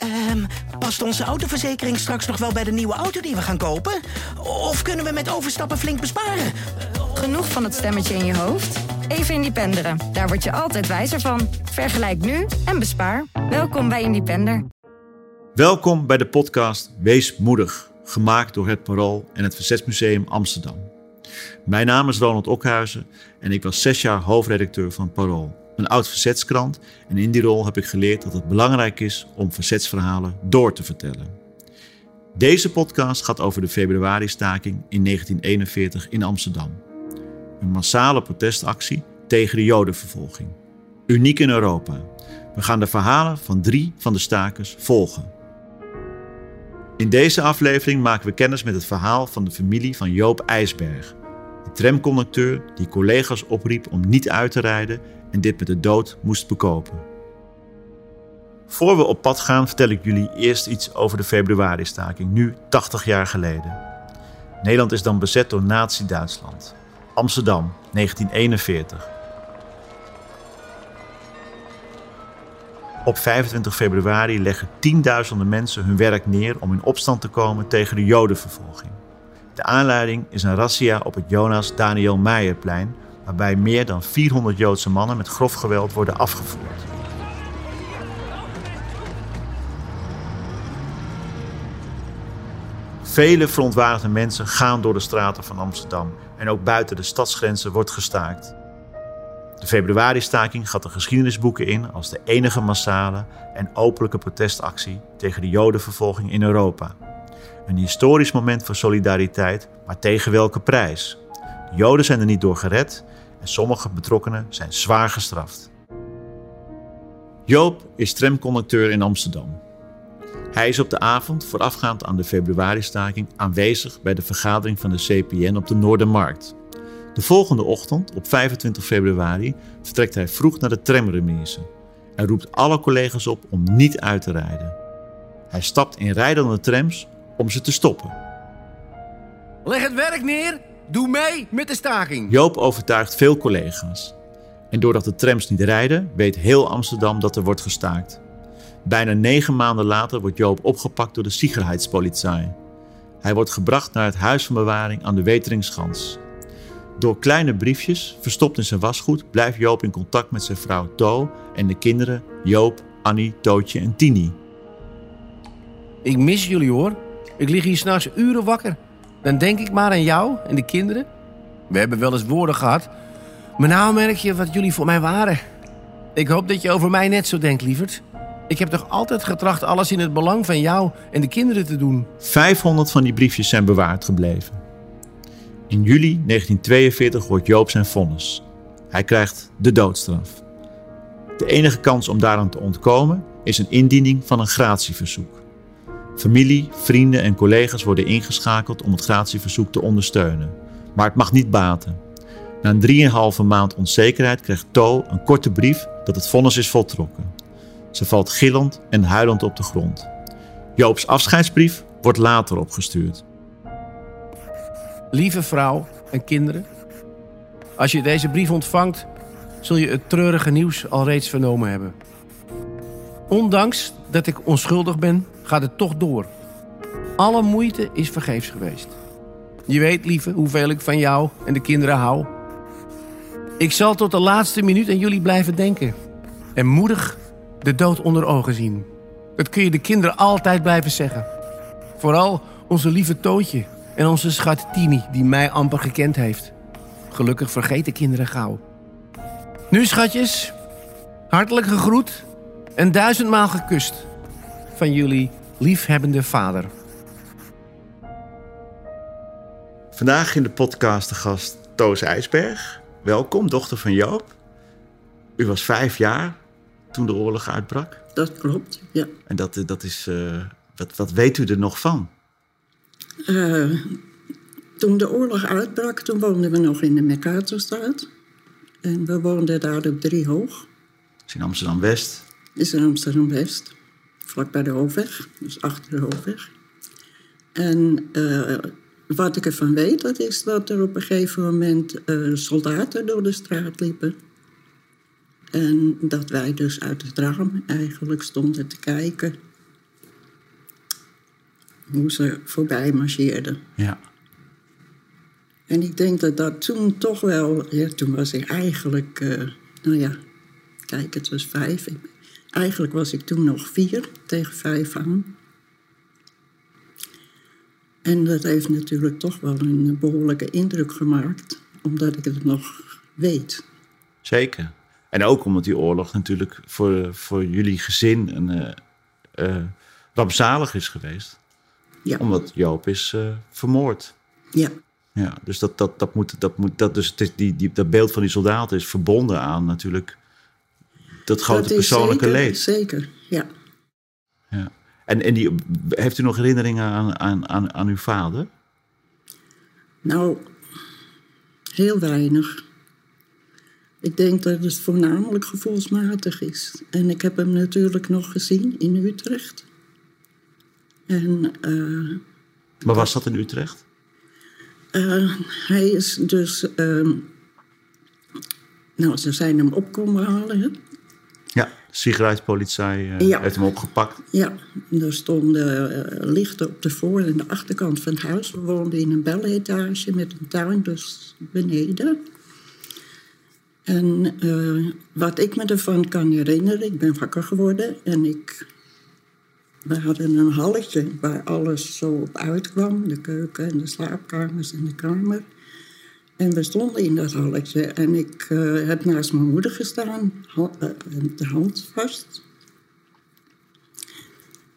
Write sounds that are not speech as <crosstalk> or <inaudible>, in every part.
Ehm, past onze autoverzekering straks nog wel bij de nieuwe auto die we gaan kopen? Of kunnen we met overstappen flink besparen? Genoeg van het stemmetje in je hoofd? Even Independeren. Daar word je altijd wijzer van. Vergelijk nu en bespaar. Welkom bij Independer. Welkom bij de podcast Wees Moedig, gemaakt door het Parool en het Verzetsmuseum Amsterdam. Mijn naam is Ronald Okhuizen en ik was zes jaar hoofdredacteur van Parool, een oud verzetskrant. En in die rol heb ik geleerd dat het belangrijk is om verzetsverhalen door te vertellen. Deze podcast gaat over de februari-staking in 1941 in Amsterdam. Een massale protestactie tegen de Jodenvervolging. Uniek in Europa. We gaan de verhalen van drie van de stakers volgen. In deze aflevering maken we kennis met het verhaal van de familie van Joop IJsberg. De tramconducteur die collega's opriep om niet uit te rijden en dit met de dood moest bekopen. Voor we op pad gaan vertel ik jullie eerst iets over de februari-staking, nu 80 jaar geleden. Nederland is dan bezet door Nazi-Duitsland. Amsterdam, 1941. Op 25 februari leggen tienduizenden mensen hun werk neer om in opstand te komen tegen de Jodenvervolging. De aanleiding is een razzia op het Jonas Daniel Meijerplein, waarbij meer dan 400 Joodse mannen met grof geweld worden afgevoerd. Vele verontwaardigde mensen gaan door de straten van Amsterdam en ook buiten de stadsgrenzen wordt gestaakt. De februari-staking gaat de geschiedenisboeken in als de enige massale en openlijke protestactie tegen de Jodenvervolging in Europa. Een historisch moment van solidariteit, maar tegen welke prijs? De Joden zijn er niet door gered en sommige betrokkenen zijn zwaar gestraft. Joop is tramconducteur in Amsterdam. Hij is op de avond voorafgaand aan de februari-staking aanwezig bij de vergadering van de CPN op de Noordermarkt. De volgende ochtend, op 25 februari, vertrekt hij vroeg naar de tramremise en roept alle collega's op om niet uit te rijden. Hij stapt in rijdende trams om ze te stoppen. Leg het werk neer, doe mee met de staking. Joop overtuigt veel collega's. En doordat de trams niet rijden, weet heel Amsterdam dat er wordt gestaakt. Bijna negen maanden later wordt Joop opgepakt door de Sicherheitspolizei. Hij wordt gebracht naar het huis van bewaring aan de Weteringschans. Door kleine briefjes, verstopt in zijn wasgoed, blijft Joop in contact met zijn vrouw To en de kinderen Joop, Annie, Tootje en Tini. Ik mis jullie hoor. Ik lig hier s'nachts uren wakker. Dan denk ik maar aan jou en de kinderen. We hebben wel eens woorden gehad. Maar nou merk je wat jullie voor mij waren. Ik hoop dat je over mij net zo denkt, lieverd. Ik heb toch altijd getracht alles in het belang van jou en de kinderen te doen. 500 van die briefjes zijn bewaard gebleven. In juli 1942 wordt Joop zijn vonnis. Hij krijgt de doodstraf. De enige kans om daaraan te ontkomen is een indiening van een gratieverzoek. Familie, vrienden en collega's worden ingeschakeld om het gratieverzoek te ondersteunen. Maar het mag niet baten. Na een 3,5 maand onzekerheid krijgt To een korte brief dat het vonnis is voltrokken. Ze valt gillend en huilend op de grond. Joops afscheidsbrief wordt later opgestuurd. Lieve vrouw en kinderen, als je deze brief ontvangt, zul je het treurige nieuws al reeds vernomen hebben. Ondanks dat ik onschuldig ben, gaat het toch door. Alle moeite is vergeefs geweest. Je weet, lieve, hoeveel ik van jou en de kinderen hou. Ik zal tot de laatste minuut aan jullie blijven denken. En moedig de dood onder ogen zien. Dat kun je de kinderen altijd blijven zeggen. Vooral onze lieve Tootje en onze schat Tini, die mij amper gekend heeft. Gelukkig vergeten kinderen gauw. Nu, schatjes, hartelijk gegroet en duizendmaal gekust van jullie liefhebbende vader. Vandaag in de podcast de gast Toos IJsberg. Welkom, dochter van Joop. U was vijf jaar toen de oorlog uitbrak. Dat klopt, ja. En dat, dat is, uh, wat, wat weet u er nog van? Uh, toen de oorlog uitbrak, toen woonden we nog in de Mercatorstraat. En we woonden daar op Driehoog. Dat is in Amsterdam-West? is in Amsterdam-West. Vlak bij de Hoofdweg, dus achter de Hoofdweg. En uh, wat ik ervan weet, dat is dat er op een gegeven moment soldaten door de straat liepen. En dat wij dus uit het raam eigenlijk stonden te kijken hoe ze voorbij marcheerden. Ja. En ik denk dat dat toen toch wel... Ja, toen was ik eigenlijk... eh, nou ja, kijk, het was vijf. Ik- eigenlijk was ik toen nog vier tegen vijf aan. En dat heeft natuurlijk toch wel een behoorlijke indruk gemaakt. Omdat ik het nog weet. Zeker. En ook omdat die oorlog natuurlijk voor, voor jullie gezin een, eh eh, rampzalig is geweest. Ja, Omdat Joop is eh, vermoord. ja, Ja, dus dat, dat, dat moet, dat moet, dat, dus het is die, die, dat beeld van die soldaten is verbonden aan natuurlijk dat grote dat persoonlijke zeker, leed. Zeker, ja. Ja. En, en die, heeft u nog herinneringen aan, aan, aan, aan uw vader? Nou, heel weinig. Ik denk dat het voornamelijk gevoelsmatig is. En ik heb hem natuurlijk nog gezien in Utrecht. En eh, Maar was dat in Utrecht? eh, hij is dus... ehm, nou, ze zijn hem op komen halen. Sigaretpolitie Ja. heeft hem opgepakt. Ja, er stonden eh, lichten op de voor- en de achterkant van het huis. We woonden in een beletage met een tuin dus beneden. En eh, wat ik me ervan kan herinneren, ik ben wakker geworden en ik... We hadden een halletje waar alles zo op uitkwam. De keuken en de slaapkamers en de kamer. En we stonden in dat halletje en ik eh, heb naast mijn moeder gestaan, ha- eh, de hand vast.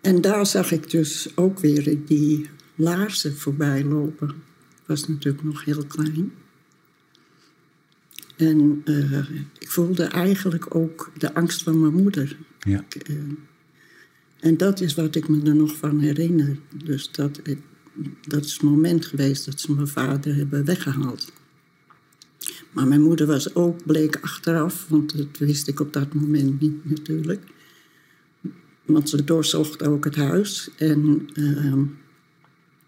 En daar zag ik dus ook weer die laarzen voorbij lopen. Ik was natuurlijk nog heel klein. En eh, ik voelde eigenlijk ook de angst van mijn moeder. Ja. Ik, en dat is wat ik me er nog van herinner. Dus dat, dat is het moment geweest dat ze mijn vader hebben weggehaald. Maar mijn moeder was ook, bleek achteraf, want dat wist ik op dat moment niet natuurlijk. Want ze doorzocht ook het huis. En ehm,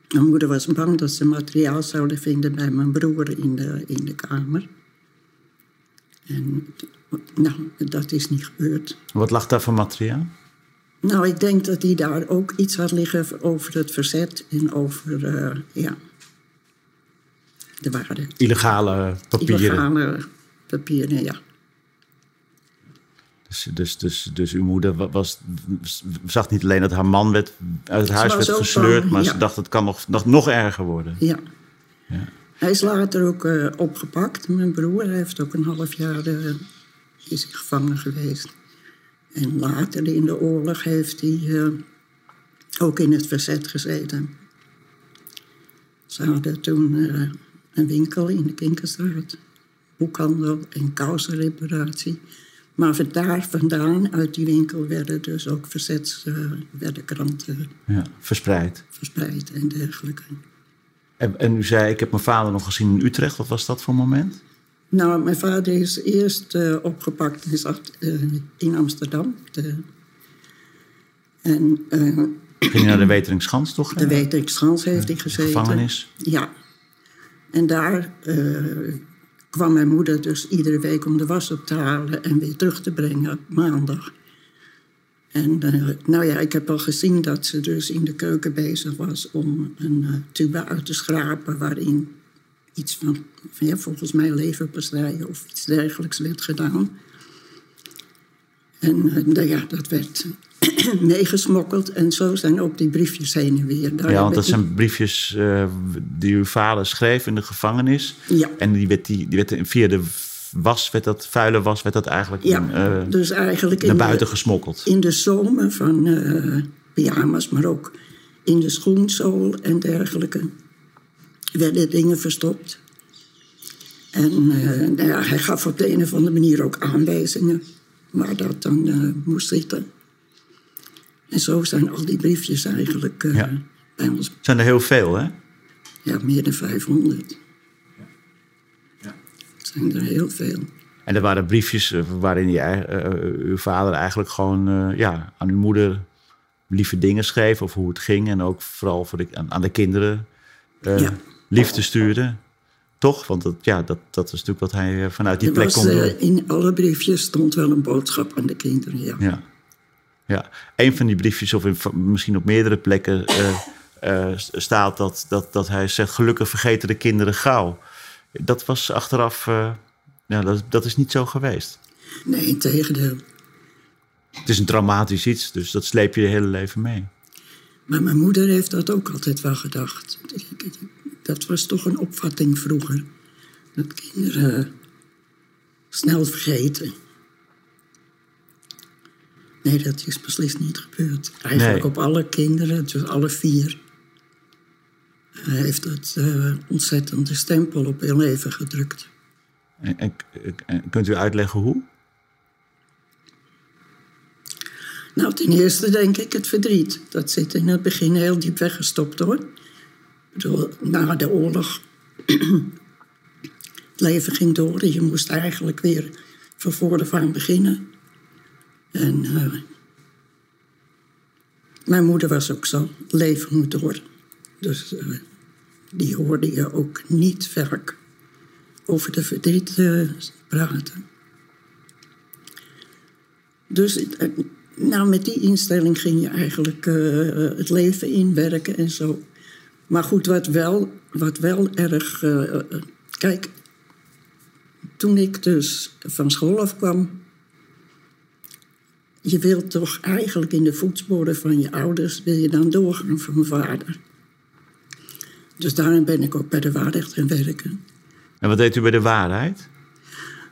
mijn moeder was bang dat ze materiaal zouden vinden bij mijn broer in de, in de kamer. En nou, dat is niet gebeurd. Wat lag daar voor materiaal? Nou, ik denk dat hij daar ook iets had liggen over het verzet en over, eh, ja, Illegale papieren. illegale papieren, ja. Dus, dus, dus, dus uw moeder wa- was, zag niet alleen dat haar man werd, uit het huis werd gesleurd, maar ja. ze dacht het kan nog, nog, nog erger worden. Ja. Hij is later ook eh, opgepakt. Mijn broer hij heeft ook een half jaar eh, is gevangen geweest. En later in de oorlog heeft hij eh, ook in het verzet gezeten. Ze hadden toen een winkel in de Kinkerstraat. Boekhandel en kousenreparatie. Maar van daar vandaan, uit die winkel, werden dus ook verzets, eh, werden kranten Ja, verspreid. verspreid en dergelijke. En, en u zei, ik heb mijn vader nog gezien in Utrecht. Wat was dat voor moment? Nou, mijn vader is eerst eh, opgepakt in, Zat- eh, in Amsterdam. De, en Ging je naar de <clears throat> Weteringschans toch? de Weteringstrans heeft hij gezeten. gevangenis. Ja. En daar eh, kwam mijn moeder dus iedere week om de was op te halen en weer terug te brengen maandag. En eh, nou ja, ik heb al gezien dat ze dus in de keuken bezig was om een eh, tube uit te schrapen waarin iets van, ja, volgens mij leverpastei of iets dergelijks werd gedaan. En nou ja, dat werd <clears throat> meegesmokkeld en zo zijn ook die briefjes heen en weer. Daar Ja, want dat ik- zijn briefjes eh, die uw vader schreef in de gevangenis. Ja. En die werd, die, die werd via de was, werd dat vuile was, werd dat eigenlijk Ja, in, eh, dus eigenlijk naar buiten de, gesmokkeld. in de zomer van eh, pyjama's, maar ook in de schoenzool en dergelijke, werden dingen verstopt. En nou ja, hij gaf op de een of andere manier ook aanwijzingen waar dat dan moest zitten. En zo zijn al die briefjes eigenlijk eh, Ja. bij ons, zijn er heel veel, hè? ja, meer dan 500. Het zijn er heel veel. En er waren briefjes eh, waarin je, eh, uw vader eigenlijk gewoon eh, ja, aan uw moeder lieve dingen schreef. Of hoe het ging. En ook vooral voor de, aan, aan de kinderen eh, Ja. liefde stuurde. Toch? Want dat, ja, dat, dat is natuurlijk wat hij vanuit die Er plek was, kon doen. in alle briefjes stond wel een boodschap aan de kinderen, ja. Ja. Een van die briefjes, of in, misschien op meerdere plekken, eh, <laughs> eh, staat dat, dat, dat hij zegt: gelukkig vergeten de kinderen gauw. Dat was achteraf, uh, ja, dat, dat is niet zo geweest. Nee, in tegendeel. Het is een traumatisch iets, dus dat sleep je je hele leven mee. Maar mijn moeder heeft dat ook altijd wel gedacht. Dat was toch een opvatting vroeger. Dat kinderen snel vergeten. Nee, dat is beslist niet gebeurd. Eigenlijk op alle kinderen, dus alle vier, heeft het uh, ontzettende stempel op hun leven gedrukt. En, en, kunt u uitleggen hoe? Nou, ten eerste denk ik het verdriet. Dat zit in het begin heel diep weggestopt hoor. Bedoel, na de oorlog. <clears throat> het leven ging door. Je moest eigenlijk weer van voren van beginnen. En uh, mijn moeder was ook zo. Leven moet door. Dus uh, die hoorde je ook niet vaak over de verdriet uh, praten. Dus nou, met die instelling ging je eigenlijk het leven inwerken en zo. Maar goed, wat wel, wat wel erg. kijk, toen ik dus van school afkwam, je wilt toch eigenlijk in de voetsporen van je ouders, wil je dan doorgaan van mijn vader. Dus daarom ben ik ook bij de waarheid gaan werken. En wat deed u bij de waarheid?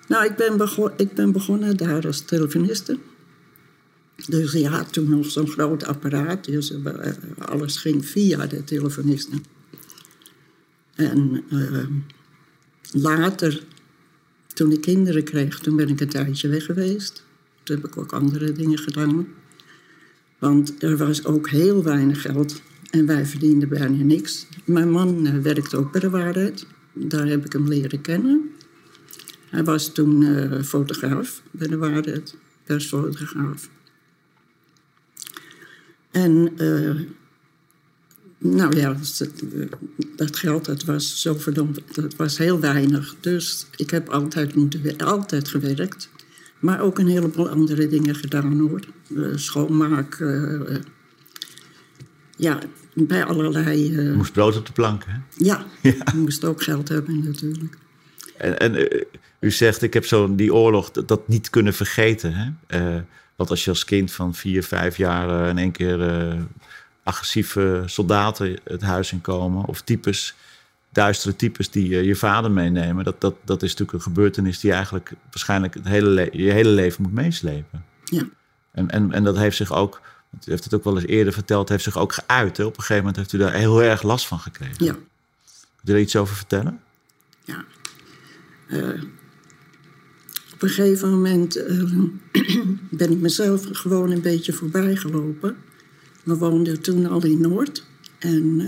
Nou, ik ben, begon, ik ben begonnen daar als telefoniste. Dus ja, toen nog zo'n groot apparaat. Dus eh, alles ging via de telefonisten. En uh, later, toen ik kinderen kreeg, toen ben ik een tijdje weg geweest. Toen heb ik ook andere dingen gedaan. Want er was ook heel weinig geld en wij verdienden bijna niks. Mijn man uh, werkte ook bij de waarheid. Daar heb ik hem leren kennen. Hij was toen uh, fotograaf bij de waarheid, persfotograaf. En uh, nou ja, dat, dat, geld dat was zo verdomd, dat was heel weinig. Dus ik heb altijd, moeten, altijd gewerkt. Maar ook een heleboel andere dingen gedaan hoor. Uh, schoonmaak. Uh, ja, bij allerlei. Uh... Je moest brood op de plank, hè? Ja, <laughs> ja. je moest ook geld hebben natuurlijk. En, en u zegt, ik heb zo die oorlog dat, dat niet kunnen vergeten. Hè? want als je als kind van vier, vijf jaar in één keer agressieve soldaten het huis in komen, of types duistere types die uh, je vader meenemen. Dat, dat, dat is natuurlijk een gebeurtenis die eigenlijk waarschijnlijk het hele je hele leven moet meeslepen. Ja. En, en, en dat heeft zich ook, want u heeft het ook wel eens eerder verteld, heeft zich ook geuit. Hè? Op een gegeven moment heeft u daar heel erg last van gekregen. Ja. Kunt u daar iets over vertellen? Ja. Uh, op een gegeven moment uh, <clears throat> ben ik mezelf gewoon een beetje voorbij gelopen. We woonden toen al in Noord. En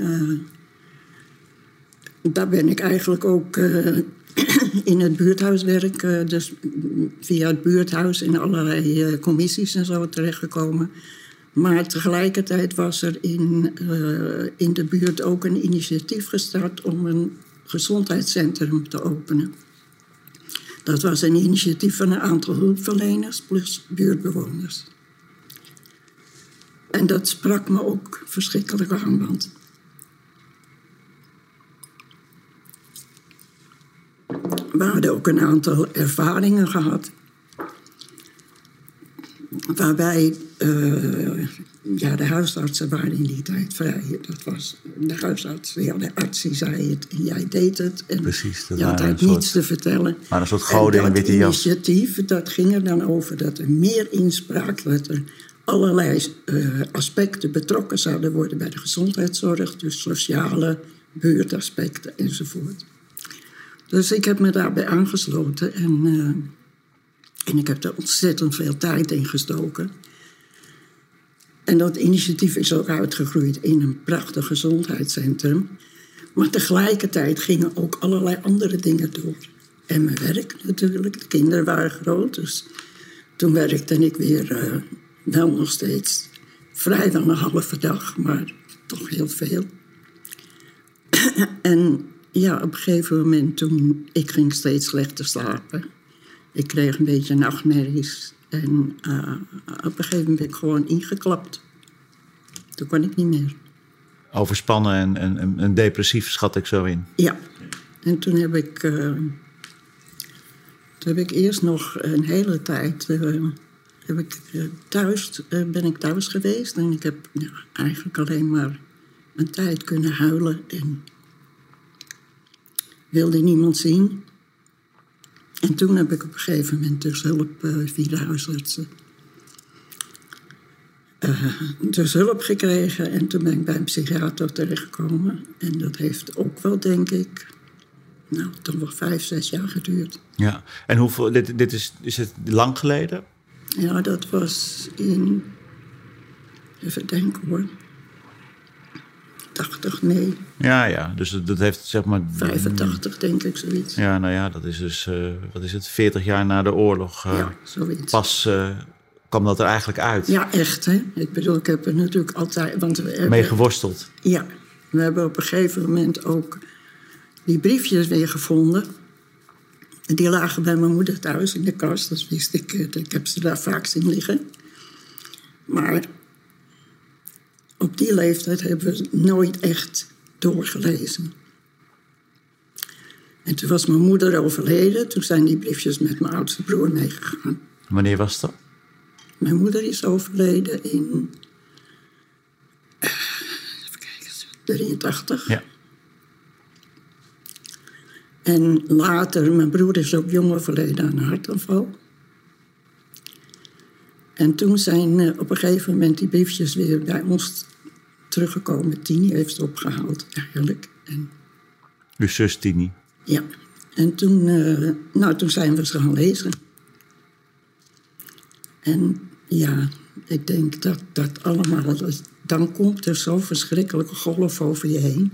daar ben ik eigenlijk ook uh, <clears throat> in het buurthuiswerk, uh, dus via het buurthuis in allerlei uh, commissies en zo terechtgekomen. Maar tegelijkertijd was er in, in de buurt ook een initiatief gestart om een gezondheidscentrum te openen. Dat was een initiatief van een aantal hulpverleners plus buurtbewoners. En dat sprak me ook verschrikkelijk aan, want We hadden ook een aantal ervaringen gehad. Waarbij uh, ja, de huisartsen waren in die tijd vrij. Dat was de huisarts, ja, de arts die zei het en jij deed het. En Precies, dat je had eigenlijk niets te vertellen. Maar een soort goden in witte jas. initiatief, dat ging er dan over dat er meer inspraak... dat er allerlei uh, aspecten betrokken zouden worden bij de gezondheidszorg. Dus sociale, buurtaspecten enzovoort. Dus ik heb me daarbij aangesloten en, uh, en ik heb er ontzettend veel tijd in gestoken. En dat initiatief is ook uitgegroeid in een prachtig gezondheidscentrum. Maar tegelijkertijd gingen ook allerlei andere dingen door. En mijn werk natuurlijk. De kinderen waren groot, dus toen werkte ik weer uh, wel nog steeds vrijwel een halve dag, maar toch heel veel. <clears throat> en ja, op een gegeven moment toen... Ik ging steeds slechter slapen. Ik kreeg een beetje nachtmerries. En uh, op een gegeven moment ben ik gewoon ingeklapt. Toen kon ik niet meer. Overspannen en, en, depressief, schat ik zo in. Ja, en toen heb ik, eh, toen heb ik eerst nog een hele tijd eh, heb ik, eh, thuis, eh, ben ik thuis geweest. En ik heb eigenlijk alleen maar een tijd kunnen huilen en wilde niemand zien. En toen heb ik op een gegeven moment dus hulp eh, via de huisartsen. eh, dus hulp gekregen en toen ben ik bij een psychiater terechtgekomen. En dat heeft ook wel, denk ik, nou, toch wel vijf, zes jaar geduurd. Ja. En hoeveel, dit, dit is, is het lang geleden? Ja, dat was in, even denken hoor, 80, nee, Ja, ja. Dus dat heeft zeg maar... 85 denk ik, zoiets. Ja, nou ja, dat is dus, eh, wat is het, 40 jaar na de oorlog. eh, Ja, zoiets. Pas eh, kwam dat er eigenlijk uit. Ja, echt hè. Ik bedoel, ik heb er natuurlijk altijd, want we hebben... Mee geworsteld. Ja, we hebben op een gegeven moment ook die briefjes weer gevonden. En die lagen bij mijn moeder thuis in de kast. Dat wist ik. Ik heb ze daar vaak zien liggen. Maar op die leeftijd hebben we nooit echt doorgelezen. En toen was mijn moeder overleden. Toen zijn die briefjes met mijn oudste broer meegegaan. Wanneer was dat? Mijn moeder is overleden in. eh, Even kijken, 83. Ja. En later, mijn broer is ook jong overleden aan een hartaanval. En toen zijn eh, op een gegeven moment die briefjes weer bij ons teruggekomen. Tini heeft ze opgehaald eigenlijk. En, Uw zus Tini. ja. en toen, eh, nou, toen zijn we ze gaan lezen. En ja, ik denk dat dat allemaal... dat- Dan komt er zo'n verschrikkelijke golf over je heen.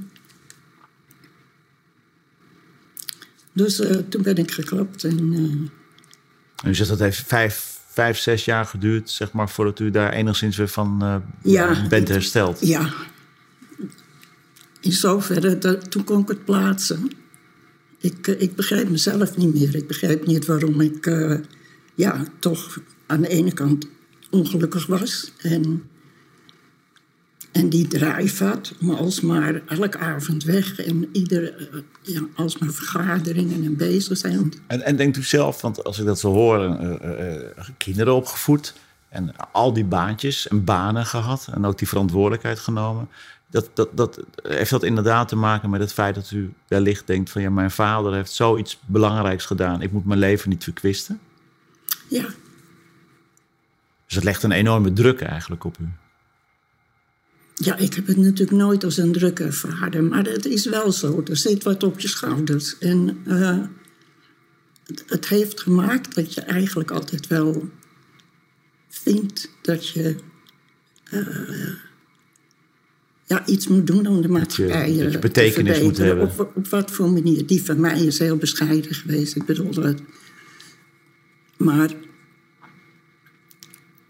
Dus eh, toen ben ik geklapt en... eh, En u zegt dat heeft vijf, vijf, zes jaar geduurd, zeg maar, voordat u daar enigszins weer van eh, Ja. bent hersteld. Ja. In zoverre, dat, toen kon ik het plaatsen. Ik, eh, ik begreep mezelf niet meer. Ik begreep niet waarom ik eh, ja, toch aan de ene kant ongelukkig was. En, en die had om alsmaar elke avond weg. En iedere, eh, ja, alsmaar vergaderingen en bezig zijn. En, en denkt u zelf, want als ik dat zo hoor, eh, eh, kinderen opgevoed en al die baantjes en banen gehad en ook die verantwoordelijkheid genomen. Dat, dat, dat, heeft dat inderdaad te maken met het feit dat u wellicht denkt van ja, mijn vader heeft zoiets belangrijks gedaan. Ik moet mijn leven niet verkwisten. Ja, Dus het legt een enorme druk eigenlijk op u. Ja, ik heb het natuurlijk nooit als een druk ervaren, maar het is wel zo. Er zit wat op je schouders. En eh, het, het heeft gemaakt dat je eigenlijk altijd wel vindt dat je eh, ja, iets moet doen om de maatschappij dat je eh, te betekenis moet verbeteren. hebben. Op, op wat voor manier. Die van mij is heel bescheiden geweest. Ik bedoel dat. Maar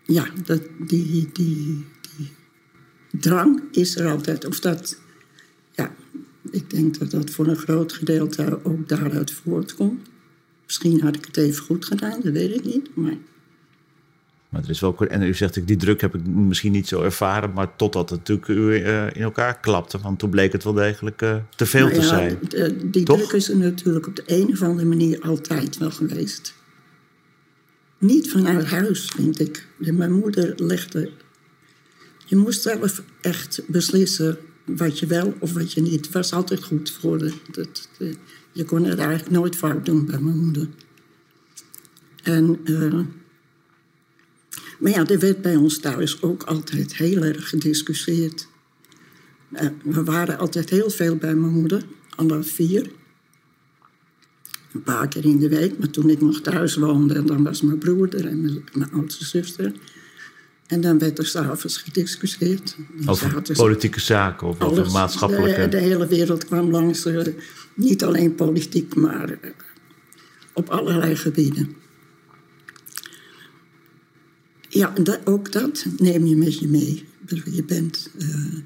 ja, dat, die, die drang is er altijd. Of dat, ja, ik denk dat dat voor een groot gedeelte ook daaruit voortkomt. Misschien had ik het even goed gedaan, dat weet ik niet. Maar Maar er is wel, en u zegt, die druk heb ik misschien niet zo ervaren, maar totdat het natuurlijk u eh, in elkaar klapte. Want toen bleek het wel degelijk eh, te veel Nou te zijn. d- Die Toch? druk is er natuurlijk op de een of andere manier altijd wel geweest. Niet vanuit huis, vind ik. Mijn moeder legde... Je moest zelf echt beslissen wat je wel of wat je niet. Was altijd goed voor de, Je kon het eigenlijk nooit fout doen bij mijn moeder. En... eh, maar ja, er werd bij ons thuis ook altijd heel erg gediscussieerd. Eh, we waren altijd heel veel bij mijn moeder, alle vier. Een paar keer in de week, maar toen ik nog thuis woonde, dan was mijn broer er en mijn, mijn oudste zuster. En dan werd er s'avonds gediscussieerd. Over politieke zaken of over alles. maatschappelijke... De, de hele wereld kwam langs, eh, niet alleen politiek, maar eh, op allerlei gebieden. Ja, dat, ook dat neem je met je mee. Je bent. eh,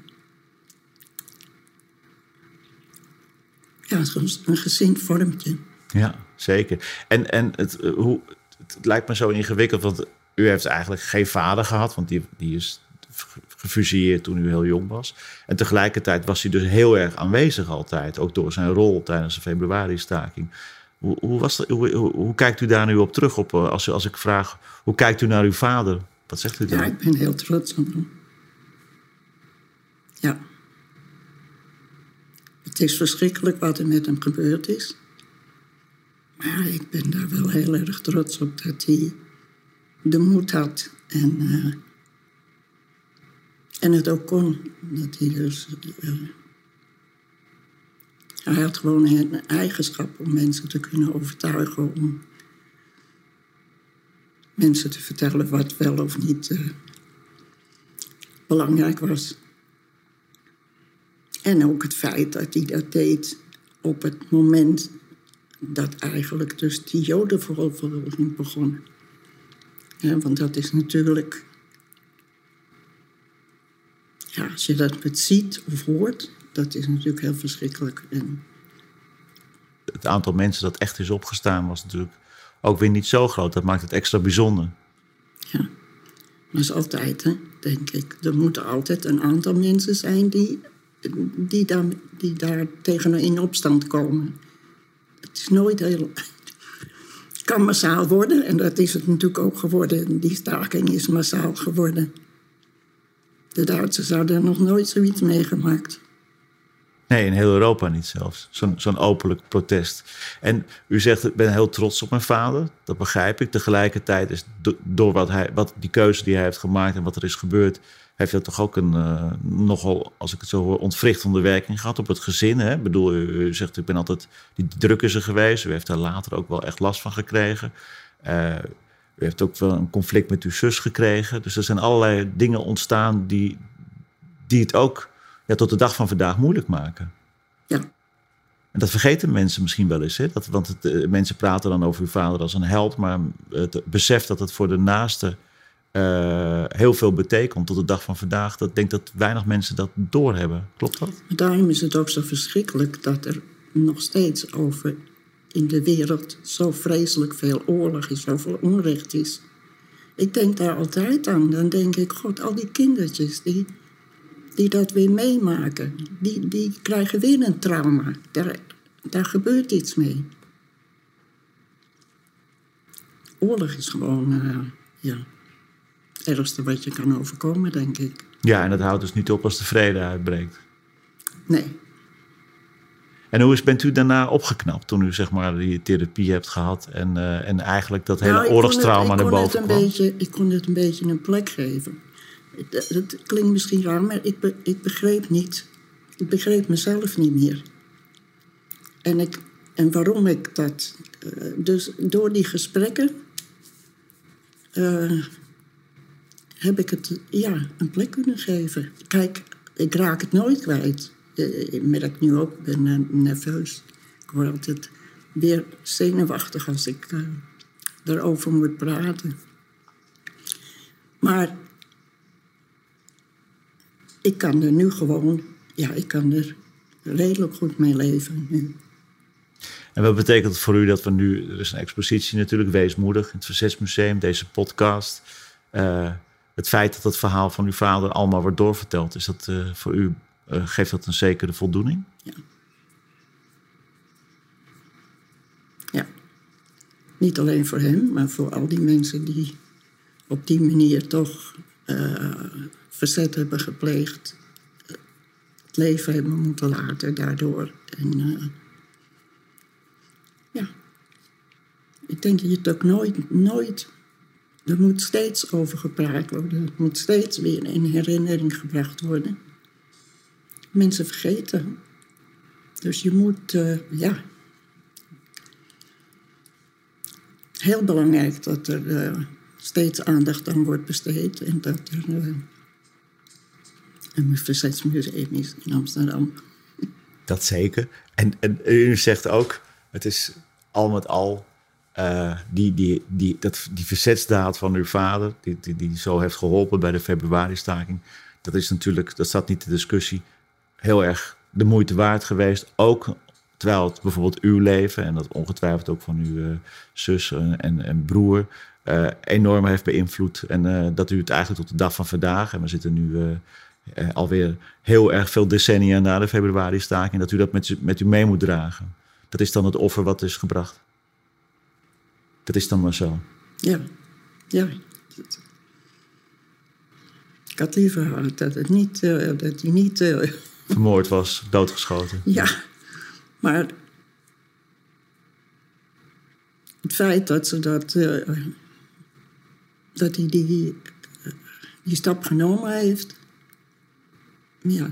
ja, een gezin vormt je. Ja, zeker. En, en het, hoe, het lijkt me zo ingewikkeld, want u heeft eigenlijk geen vader gehad, want die, die is gefusilleerd toen u heel jong was. En tegelijkertijd was hij dus heel erg aanwezig altijd, ook door zijn rol tijdens de februari-staking. Hoe, hoe, was hoe, hoe, kijkt u daar nu op terug? Op, eh, als, als ik vraag, hoe kijkt u naar uw vader? Wat zegt u dan? Ja, ik ben heel trots op hem. Ja. Het is verschrikkelijk wat er met hem gebeurd is. Maar ik ben daar wel heel erg trots op dat hij de moed had en, uh, en het ook kon. Dat hij dus. Uh, hij had gewoon een eigenschap om mensen te kunnen overtuigen. Om mensen te vertellen wat wel of niet uh, belangrijk was. En ook het feit dat hij dat deed op het moment dat eigenlijk dus die jodenvervolging begon. Ja, want dat is natuurlijk... Ja, als je dat met ziet of hoort, dat is natuurlijk heel verschrikkelijk. En... Het aantal mensen dat echt is opgestaan was natuurlijk ook weer niet zo groot. Dat maakt het extra bijzonder. Ja, dat is altijd, hè, denk ik. Er moeten altijd een aantal mensen zijn die, die, daar, die daar tegen in opstand komen. Het is nooit heel. Kan massaal worden en dat is het natuurlijk ook geworden. Die staking is massaal geworden. De Duitsers hadden nog nooit zoiets meegemaakt. Nee, in heel Europa niet zelfs. Zo'n zo'n openlijk protest. En u zegt, ik ben heel trots op mijn vader. Dat begrijp ik. Tegelijkertijd is door wat, hij, wat die keuze die hij heeft gemaakt en wat er is gebeurd, heeft dat toch ook een uh, nogal, als ik het zo hoor, ontwrichtende werking gehad op het gezin. Hè? Ik bedoel, u, zegt, ik ben altijd, die druk is er geweest. U heeft daar later ook wel echt last van gekregen. Uh, u heeft ook wel een conflict met uw zus gekregen. Dus er zijn allerlei dingen ontstaan die, die het ook ja, tot de dag van vandaag moeilijk maken. Ja. En dat vergeten mensen misschien wel eens. Hè? Dat, want het, uh, mensen praten dan over uw vader als een held, maar het besef dat het voor de naaste uh, heel veel betekent tot de dag van vandaag, dat ik denk dat weinig mensen dat doorhebben. Klopt dat? Daarom is het ook zo verschrikkelijk dat er nog steeds over in de wereld zo vreselijk veel oorlog is, zoveel onrecht is. Ik denk daar altijd aan. Dan denk ik, god, al die kindertjes die die dat weer meemaken, die, die krijgen weer een trauma. Daar, daar gebeurt iets mee. Oorlog is gewoon uh, ja, ergste wat je kan overkomen, denk ik. Ja, en dat houdt dus niet op als de vrede uitbreekt. Nee. En hoe is, bent u daarna opgeknapt toen u zeg maar die therapie hebt gehad en, uh, en eigenlijk dat hele nou, oorlogstrauma naar boven kwam? Beetje, ik kon het een beetje een plek geven. Dat klinkt misschien raar, maar ik, be, ik begreep niet. Ik begreep mezelf niet meer. En, ik, en waarom ik dat. Uh, dus door die gesprekken. Uh, heb ik het ja, een plek kunnen geven. Kijk, ik raak het nooit kwijt. Uh, ik merk nu ook, ik ben nerveus. Ik word altijd weer zenuwachtig als ik erover moet praten. Maar ik kan er nu gewoon, ja, ik kan er redelijk goed mee leven nu. En wat betekent het voor u dat we nu, er is een expositie natuurlijk, Weesmoedig, in het Verzetsmuseum, deze podcast. Uh, het feit dat het verhaal van uw vader allemaal wordt doorverteld, is dat uh, voor u, uh, geeft dat een zekere voldoening? Ja. Ja. Niet alleen voor hem, maar voor al die mensen die op die manier toch verzet hebben gepleegd, het leven hebben moeten laten daardoor. Ja, ik denk dat je het ook nooit, nooit, er moet steeds over gepraat worden. Het moet steeds weer in herinnering gebracht worden. Mensen vergeten. Dus je moet, uh, ja. Heel belangrijk dat er uh, steeds aandacht aan wordt besteed en dat er een verzetsmuseum is in Amsterdam. Dat zeker. En, en u zegt ook, het is al met al uh, die, die, die, dat, die verzetsdaad van uw vader, die, die, die zo heeft geholpen bij de februari-staking, dat is natuurlijk, dat staat niet de discussie, heel erg de moeite waard geweest. Ook terwijl het bijvoorbeeld uw leven en dat ongetwijfeld ook van uw uh, zus en, en broer eh, enorm heeft beïnvloed. En eh, dat u het eigenlijk tot de dag van vandaag, en we zitten nu eh, eh, alweer heel erg veel decennia na de februari-staking, dat u dat met, met u mee moet dragen. Dat is dan het offer wat is gebracht. Dat is dan maar zo. Ja, ja. Ik had liever gehad dat, het niet, eh, dat hij niet... eh, Vermoord was, doodgeschoten. ja, maar... Het feit dat ze dat... eh, dat hij die, die stap genomen heeft... Ja...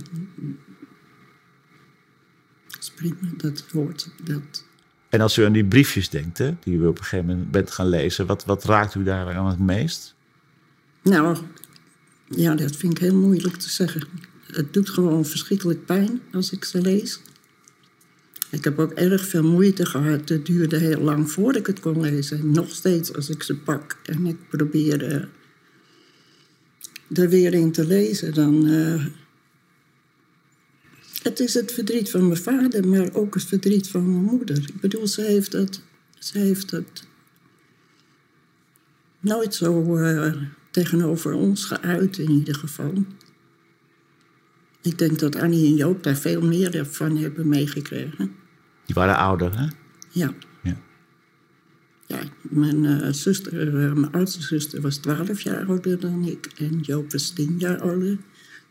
Dat is prima, dat hoort. Dat, En als u aan die briefjes denkt, hè, die u op een gegeven moment bent gaan lezen, wat, wat raakt u daar aan het meest? Nou, ja, dat vind ik heel moeilijk te zeggen. Het doet gewoon verschrikkelijk pijn als ik ze lees. Ik heb ook erg veel moeite gehad. Het duurde heel lang voordat ik het kon lezen. En nog steeds als ik ze pak en ik probeer er weer in te lezen, dan. eh, het is het verdriet van mijn vader, maar ook het verdriet van mijn moeder. Ik bedoel, ze heeft het, ze heeft het nooit zo eh, tegenover ons geuit, in ieder geval. Ik denk dat Annie en Joop daar veel meer van hebben meegekregen. Die waren ouder, hè? Ja. Ja. Ja, mijn eh, zuster, eh, mijn oudste zuster was 12 jaar ouder dan ik en Joop was 10 jaar ouder.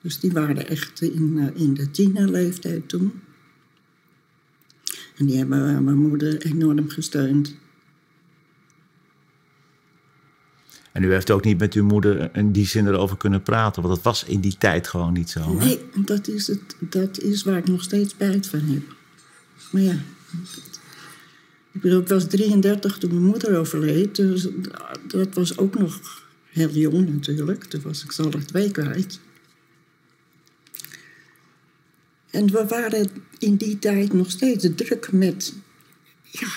Dus die waren echt in, eh, in de tienerleeftijd toen. En die hebben eh, mijn moeder enorm gesteund. En u heeft ook niet met uw moeder in die zin erover kunnen praten, want dat was in die tijd gewoon niet zo. Hè? Nee, dat is, het, dat is waar ik nog steeds spijt van heb. Maar ja, ik bedoel, ik was 33 toen mijn moeder overleed. Dus dat was ook nog heel jong natuurlijk. Toen was ik alle twee kwijt. En we waren in die tijd nog steeds druk met... Ja,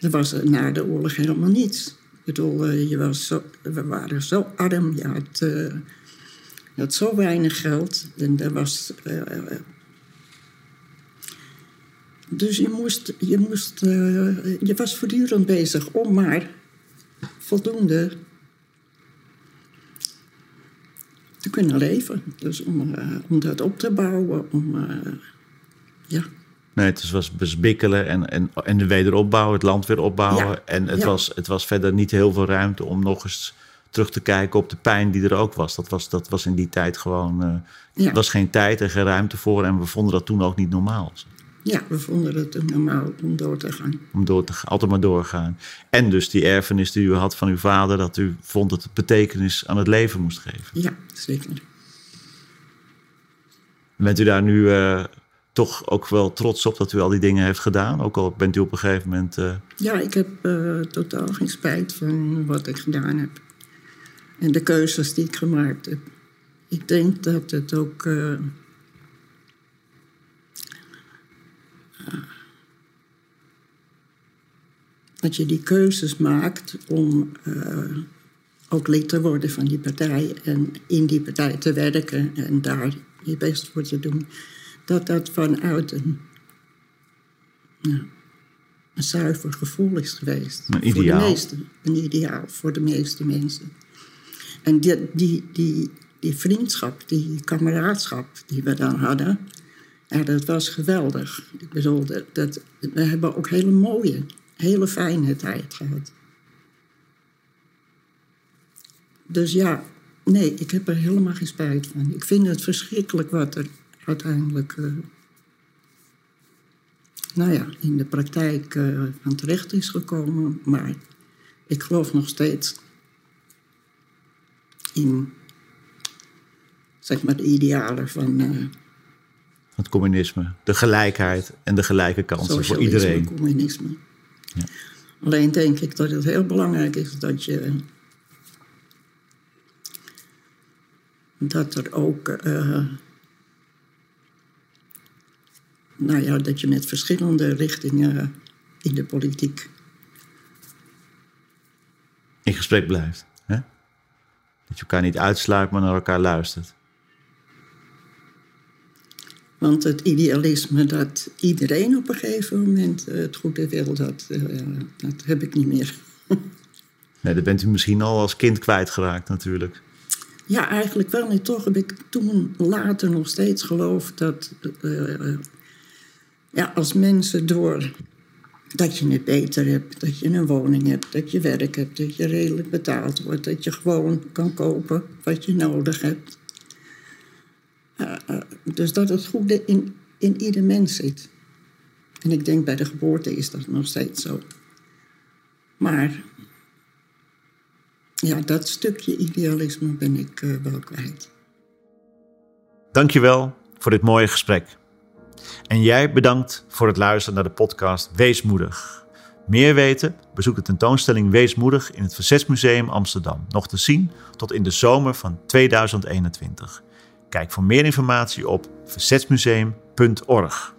er was na de oorlog helemaal niets. Ik bedoel, eh, je was zo, we waren zo arm. Je had, eh, zo weinig geld. En er was... eh, dus je, moest, je, moest, je was voortdurend bezig om maar voldoende te kunnen leven. Dus om, eh, om dat op te bouwen, om... eh, ja, Nee, het was besbikkelen en, en, en de wederopbouw, het land weer opbouwen. Ja, En het, ja. was, het was verder niet heel veel ruimte om nog eens terug te kijken op de pijn die er ook was. Dat was, dat was in die tijd gewoon. Ja. Er was geen tijd en geen ruimte voor. En we vonden dat toen ook niet normaal. Ja, we vonden het normaal om door te gaan. Om door te, gaan- altijd maar doorgaan. En dus die erfenis die u had van uw vader, dat u vond dat het betekenis aan het leven moest geven. Ja, zeker. Bent u daar nu eh, toch ook wel trots op dat u al die dingen heeft gedaan? Ook al bent u op een gegeven moment. eh, Ja, ik heb eh, totaal geen spijt van wat ik gedaan heb. En de keuzes die ik gemaakt heb. Ik denk dat het ook. Dat je die keuzes maakt om eh, ook lid te worden van die partij en in die partij te werken en daar je best voor te doen. Dat dat vanuit een een zuiver gevoel is geweest. Een Voor ideaal. de meeste, een ideaal voor de meeste mensen. En die, die, die, die vriendschap, die kameraadschap die we dan hadden, ja, dat was geweldig. Ik bedoel, dat, we hebben ook hele mooie, hele fijne tijd gehad. Dus ja, nee, ik heb er helemaal geen spijt van. Ik vind het verschrikkelijk wat er uiteindelijk eh, nou ja, in de praktijk eh, van terecht is gekomen. Maar ik geloof nog steeds in zeg maar, de idealen van eh het communisme, de gelijkheid en de gelijke kansen voor iedereen. communisme. Alleen denk ik dat het heel belangrijk is dat je. dat er ook. eh, nou ja, dat je met verschillende richtingen in de politiek. in gesprek blijft. Hè? Dat je elkaar niet uitsluit, maar naar elkaar luistert. Want het idealisme dat iedereen op een gegeven moment eh, het goede wil, dat, eh, dat heb ik niet meer. <laughs> Nee, dat bent u misschien al als kind kwijtgeraakt natuurlijk. Ja, eigenlijk wel. En toch heb ik toen later nog steeds geloofd dat uh, ja, als mensen door dat je het beter hebt, dat je een woning hebt, dat je werk hebt, dat je redelijk betaald wordt, dat je gewoon kan kopen wat je nodig hebt. Uh, uh, dus dat het goede in, in ieder mens zit. En ik denk bij de geboorte is dat nog steeds zo. Maar ja, dat stukje idealisme ben ik uh, wel kwijt. Dankjewel voor dit mooie gesprek. En jij bedankt voor het luisteren naar de podcast Weesmoedig. Meer weten? Bezoek de tentoonstelling Weesmoedig in het Verzetsmuseum Amsterdam. Nog te zien tot in de zomer van 2021. Kijk voor meer informatie op verzetsmuseum.org.